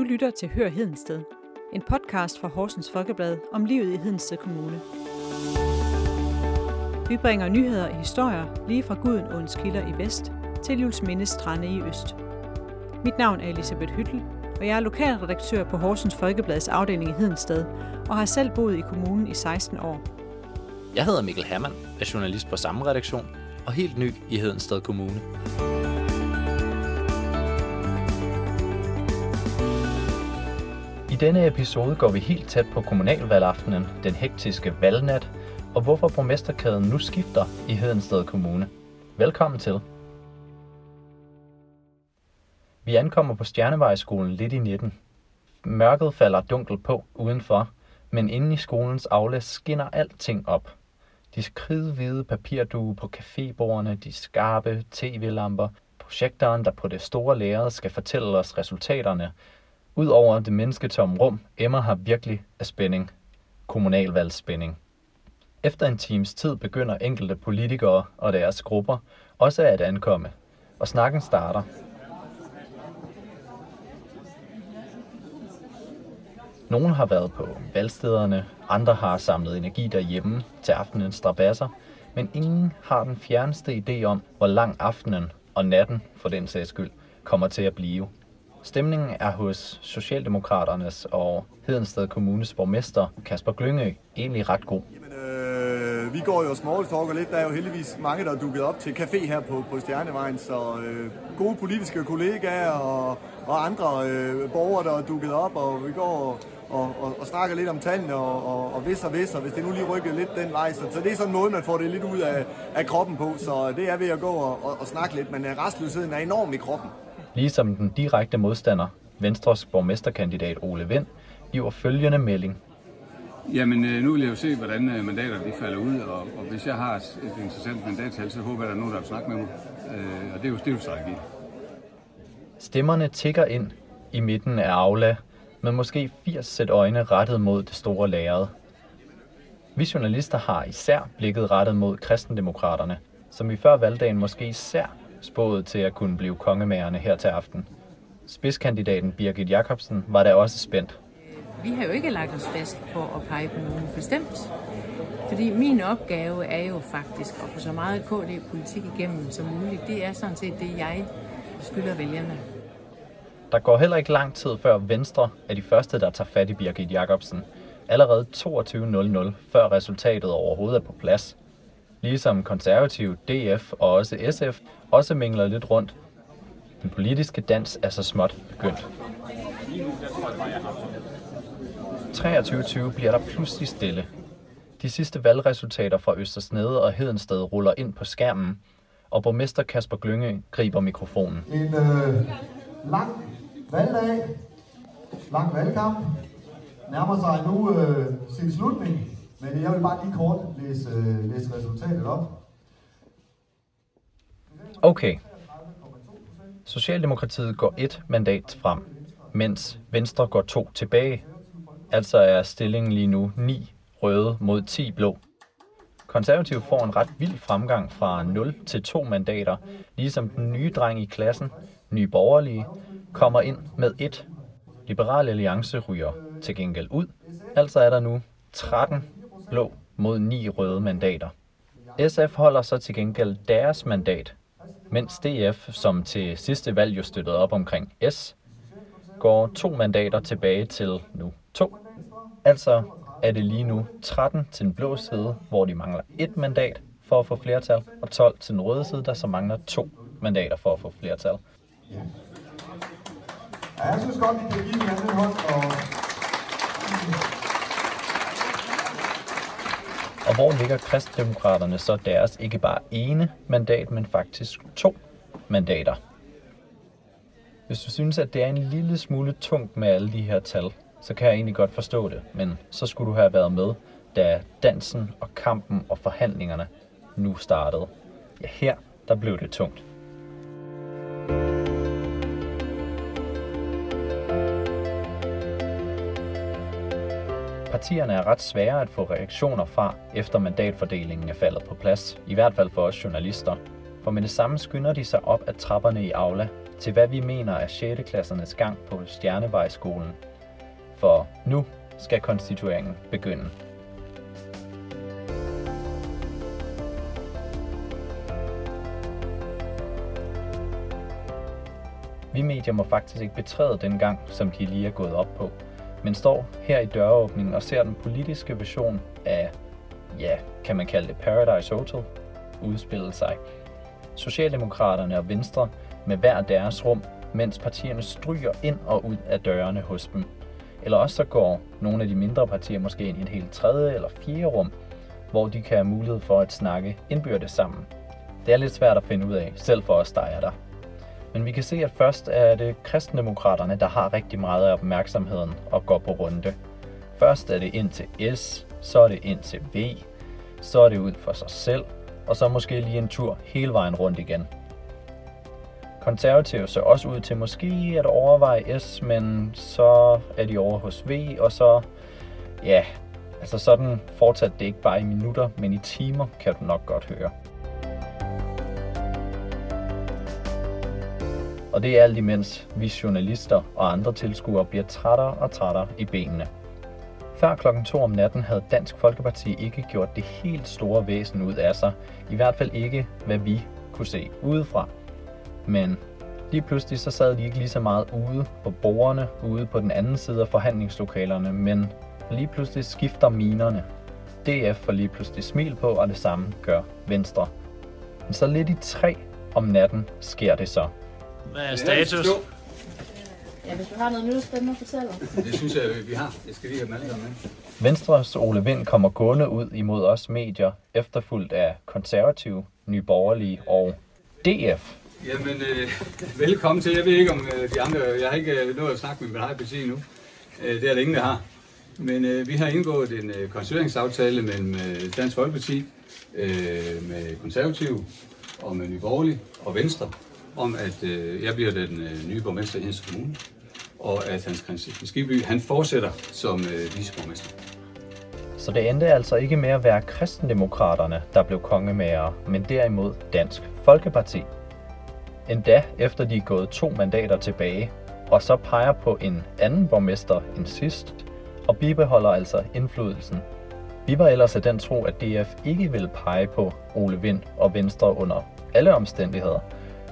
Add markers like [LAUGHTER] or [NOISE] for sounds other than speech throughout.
Du lytter til Hør Hedensted, en podcast fra Horsens Folkeblad om livet i Hedensted Kommune. Vi bringer nyheder og historier lige fra Gudenåens kilder i vest til Jules Mindes strande i øst. Mit navn er Elisabeth Hyttel, og jeg er lokalredaktør på Horsens Folkeblads afdeling i Hedensted og har selv boet i kommunen i 16 år. Jeg hedder Mikkel Hermann, er journalist på samme redaktion og helt ny i Hedensted Kommune. Denne episode går vi helt tæt på kommunalvalgaftenen, den hektiske valgnat, og hvorfor borgmesterkæden nu skifter i Hedensted Kommune. Velkommen til. Vi ankommer på Stjernevejskolen lidt i 19. Mørket falder dunkelt på udenfor, men inde i skolens aula skinner alting op. De kridhvide papirduge på cafébordene, de skarpe tv-lamper, projektoren, der på det store lærred skal fortælle os resultaterne. Udover det mennesketomme rum, emmer har virkelig af spænding. Kommunalvalgsspænding. Efter en times tid begynder enkelte politikere og deres grupper også at ankomme, og snakken starter. Nogle har været på valgstederne, andre har samlet energi derhjemme til aftenens strabasser, men ingen har den fjerneste idé om, hvor lang aftenen og natten, for den sags skyld, kommer til at blive. Stemningen er hos Socialdemokraternes og Hedensted Kommunes borgmester Kasper Glyngø egentlig ret god. Jamen, øh, vi går jo smalltalker lidt. Der er jo heldigvis mange, der er dukket op til café her på, på Stjernevejen, så øh, gode politiske kollegaer og, og andre øh, borgere, der er dukket op, og vi går og, og, og snakker lidt om tallene og, og, og hvis og hvis, og hvis det nu lige rykker lidt den vej. Så, så det er sådan en måde, man får det lidt ud af, af kroppen på. Så øh, det er ved at gå og, og, og snakke lidt, men øh, restløsheden er enorm i kroppen. Ligesom den direkte modstander, Venstres borgmesterkandidat Ole Vind, giver følgende melding. Jamen, øh, nu vil jeg jo se, hvordan øh, mandaterne de falder ud, og, og hvis jeg har et interessant mandattal, så håber jeg, at der er nogen, der vil snakke med mig. Øh, og det er jo, det er jo strategi. Stemmerne tigger ind i midten af Aula, med måske 80 sæt øjne rettet mod det store lærred. Vi journalister har især blikket rettet mod kristendemokraterne, som i før valgdagen måske især spået til at kunne blive kongemagerne her til aften. Spidskandidaten Birgit Jacobsen var da også spændt. Vi har jo ikke lagt os fast på at pege på nogen bestemt. Fordi min opgave er jo faktisk at få så meget KD-politik igennem som muligt. Det er sådan set det, jeg skylder vælgerne. Der går heller ikke lang tid før Venstre er de første, der tager fat i Birgit Jacobsen. Allerede 22.00 før resultatet overhovedet er på plads. Ligesom konservativ, DF og også SF også mingler lidt rundt. Den politiske dans er så småt begyndt. 23.20 bliver der pludselig stille. De sidste valgresultater fra Østersnede og Hedensted ruller ind på skærmen, og borgmester Kasper Glynge griber mikrofonen. En øh, lang valgdag, lang valgkamp, nærmer sig nu øh, sin slutning, men øh, jeg vil bare lige kort læse, øh, læse resultatet op. Okay. Socialdemokratiet går et mandat frem, mens Venstre går to tilbage. Altså er stillingen lige nu 9 røde mod 10 blå. Konservativ får en ret vild fremgang fra 0 til 2 mandater, ligesom den nye dreng i klassen, Nye Borgerlige, kommer ind med et. Liberal Alliance ryger til gengæld ud. Altså er der nu 13 blå mod ni røde mandater. SF holder så til gengæld deres mandat, mens DF, som til sidste valg jo støttede op omkring S, går to mandater tilbage til nu to. Altså er det lige nu 13 til den blå side, hvor de mangler et mandat for at få flertal, og 12 til den røde side, der så mangler to mandater for at få flertal. Ja, jeg synes godt, vi kan give hinanden en hånd. Og... Og hvor ligger kristdemokraterne så deres ikke bare ene mandat, men faktisk to mandater? Hvis du synes, at det er en lille smule tungt med alle de her tal, så kan jeg egentlig godt forstå det, men så skulle du have været med, da dansen og kampen og forhandlingerne nu startede. Ja, her der blev det tungt. Partierne er ret svære at få reaktioner fra, efter mandatfordelingen er faldet på plads, i hvert fald for os journalister. For med det samme skynder de sig op ad trapperne i Aula, til hvad vi mener er 6. klassernes gang på Stjernevejskolen. For nu skal konstitueringen begynde. Vi medier må faktisk ikke betræde den gang, som de lige er gået op på, men står her i døråbningen og ser den politiske version af, ja, kan man kalde det Paradise Hotel, udspille sig. Socialdemokraterne og Venstre med hver deres rum, mens partierne stryger ind og ud af dørene hos dem. Eller også så går nogle af de mindre partier måske ind i et helt tredje eller fjerde rum, hvor de kan have mulighed for at snakke indbyrdes sammen. Det er lidt svært at finde ud af, selv for os, der er der. Men vi kan se, at først er det kristendemokraterne, der har rigtig meget af opmærksomheden og går på runde. Først er det ind til S, så er det ind til V, så er det ud for sig selv, og så måske lige en tur hele vejen rundt igen. Konservative ser også ud til måske at overveje S, men så er de over hos V, og så, ja, altså sådan fortsat det ikke bare i minutter, men i timer, kan du nok godt høre. Og det er alt imens vi journalister og andre tilskuere bliver trættere og trættere i benene. Før klokken 2 om natten havde Dansk Folkeparti ikke gjort det helt store væsen ud af sig. I hvert fald ikke, hvad vi kunne se udefra. Men lige pludselig så sad de ikke lige så meget ude på borgerne, ude på den anden side af forhandlingslokalerne, men lige pludselig skifter minerne. DF får lige pludselig smil på, og det samme gør Venstre. Men så lidt i tre om natten sker det så. Hvad er status? Ja, hvis du har noget nyt spændende at fortælle. Det synes jeg, vi har. Jeg skal lige have dem alle sammen med. Venstres Ole Vind kommer gående ud imod os medier, efterfulgt af konservative, nyborgerlige og DF. Jamen, øh, velkommen til. Jeg ved ikke om øh, de andre, jeg har ikke øh, nået at snakke med min eget parti endnu. Øh, det er der ingen, der har. Men øh, vi har indgået en øh, konstitueringsaftale mellem øh, Dansk Folkeparti, øh, med konservative og med Nye Borgerlige og Venstre, om at øh, jeg bliver den øh, nye borgmester i Hendes Kommune, og at Hans Christian Skiby, han fortsætter som øh, viceborgmester. Så det endte altså ikke med at være kristendemokraterne, der blev kongemager, men derimod Dansk Folkeparti. Endda efter de er gået to mandater tilbage, og så peger på en anden borgmester end sidst, og bibeholder altså indflydelsen. Vi var ellers af den tro, at DF ikke ville pege på Ole Vind og Venstre under alle omstændigheder,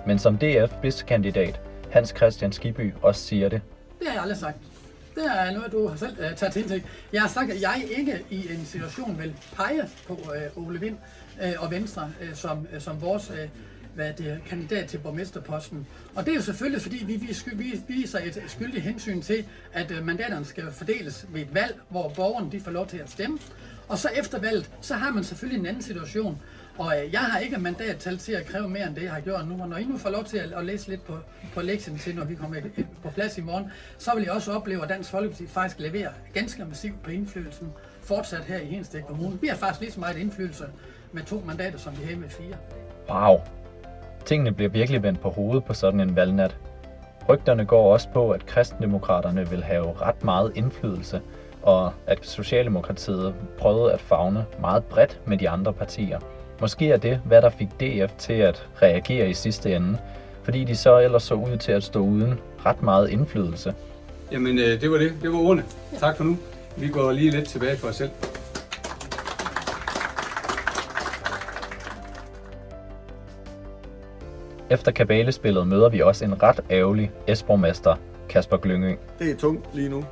men som DF spidskandidat Hans Christian Skiby også siger det, Det har jeg aldrig sagt. Det er noget, du har selv uh, taget til indtægt. Jeg har sagt, at jeg ikke i en situation vil pege på uh, Ole Vind uh, og Venstre uh, som, uh, som vores uh, hvad det, kandidat til borgmesterposten. Og det er jo selvfølgelig, fordi vi, vi, vi viser et skyldigt hensyn til, at uh, mandaterne skal fordeles ved et valg, hvor borgerne de får lov til at stemme. Og så efter valget, så har man selvfølgelig en anden situation. Og øh, jeg har ikke mandattal til at kræve mere end det, jeg har gjort nu. Og når I nu får lov til at, at læse lidt på, på lektien til, når vi kommer på plads i morgen, så vil jeg også opleve, at Dansk Folkeparti faktisk leverer ganske massivt på indflydelsen fortsat her i Hensted Kommune. Vi har faktisk lige så meget indflydelse med to mandater, som vi havde med fire. wow, tingene bliver virkelig vendt på hovedet på sådan en valgnat. Rygterne går også på, at kristendemokraterne vil have ret meget indflydelse, og at Socialdemokratiet prøvede at fagne meget bredt med de andre partier. Måske er det, hvad der fik DF til at reagere i sidste ende, fordi de så ellers så ud til at stå uden ret meget indflydelse. Jamen, øh, det var det. Det var ordene. Tak for nu. Vi går lige lidt tilbage for os selv. Efter kabalespillet møder vi også en ret ærgerlig Esborgmester, Kasper Glyngø. Det er tungt lige nu.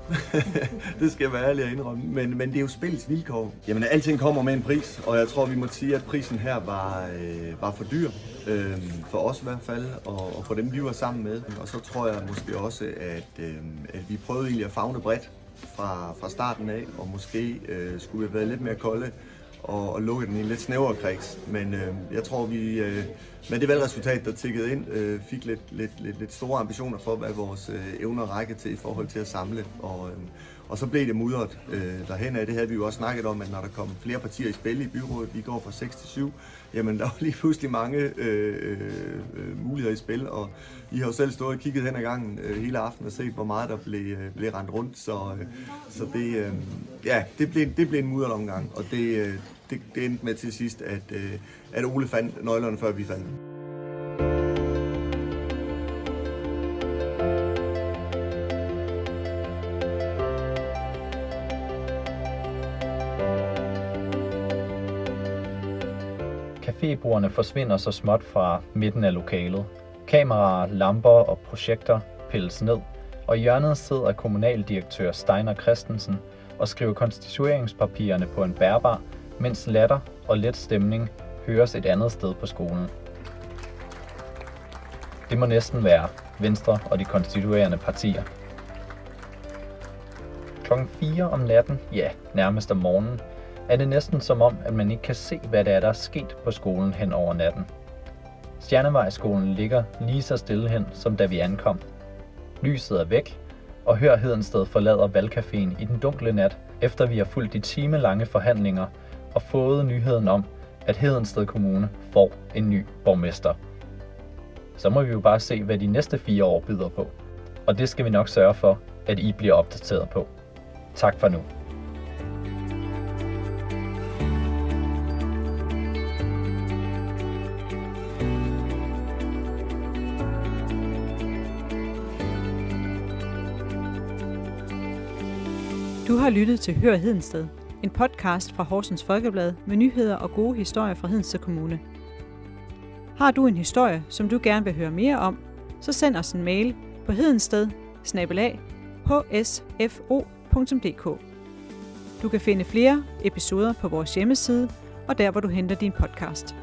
[LAUGHS] det skal jeg være ærlig at indrømme. Men, men det er jo spillets vilkår. Jamen, alting kommer med en pris, og jeg tror, vi må sige, at prisen her var, øh, var for dyr. Øh, for os i hvert fald, og, og for dem, vi var sammen med. Og så tror jeg måske også, at, øh, at vi prøvede egentlig at fagne bredt fra, fra starten af, og måske øh, skulle vi have været lidt mere kolde og, og lukke den i en lidt snævrere kreds. Men øh, jeg tror, vi øh, med det valgresultat, der tikkede ind, øh, fik lidt, lidt, lidt, lidt store ambitioner for, hvad vores øh, evner række til i forhold til at samle. Og, øh, og så blev det mudret øh, derhen af. Det havde vi jo også snakket om, at når der kom flere partier i spil i byrådet, vi går fra 6 til 7, jamen [LAUGHS] der var lige pludselig mange øh, øh, øh, muligheder i spil, og I har jo selv stået og kigget hen ad gangen øh, hele aftenen og set, hvor meget der blev, øh, blev rendt rundt, så, øh, så det, øh, ja, det, blev, det blev en mudret omgang, og det, øh, det, det endte med til sidst, at, øh, at Ole fandt nøglerne, før vi fandt dem. Cafébordene forsvinder så småt fra midten af lokalet. Kameraer, lamper og projekter pilles ned, og i hjørnet sidder kommunaldirektør Steiner Christensen og skriver konstitueringspapirerne på en bærbar, mens latter og let stemning høres et andet sted på skolen. Det må næsten være Venstre og de konstituerende partier. Klokken 4 om natten, ja, nærmest om morgenen, er det næsten som om, at man ikke kan se, hvad det er, der er sket på skolen hen over natten. Stjernevejskolen ligger lige så stille hen, som da vi ankom. Lyset er væk, og Hør Hedensted forlader valgcaféen i den dunkle nat, efter vi har fulgt de timelange forhandlinger og fået nyheden om, at Hedensted Kommune får en ny borgmester. Så må vi jo bare se, hvad de næste fire år byder på. Og det skal vi nok sørge for, at I bliver opdateret på. Tak for nu. Du har lyttet til Hør Hedensted, en podcast fra Horsens Folkeblad med nyheder og gode historier fra Hedensted Kommune. Har du en historie, som du gerne vil høre mere om, så send os en mail på hedensted hsfo.dk. Du kan finde flere episoder på vores hjemmeside og der, hvor du henter din podcast.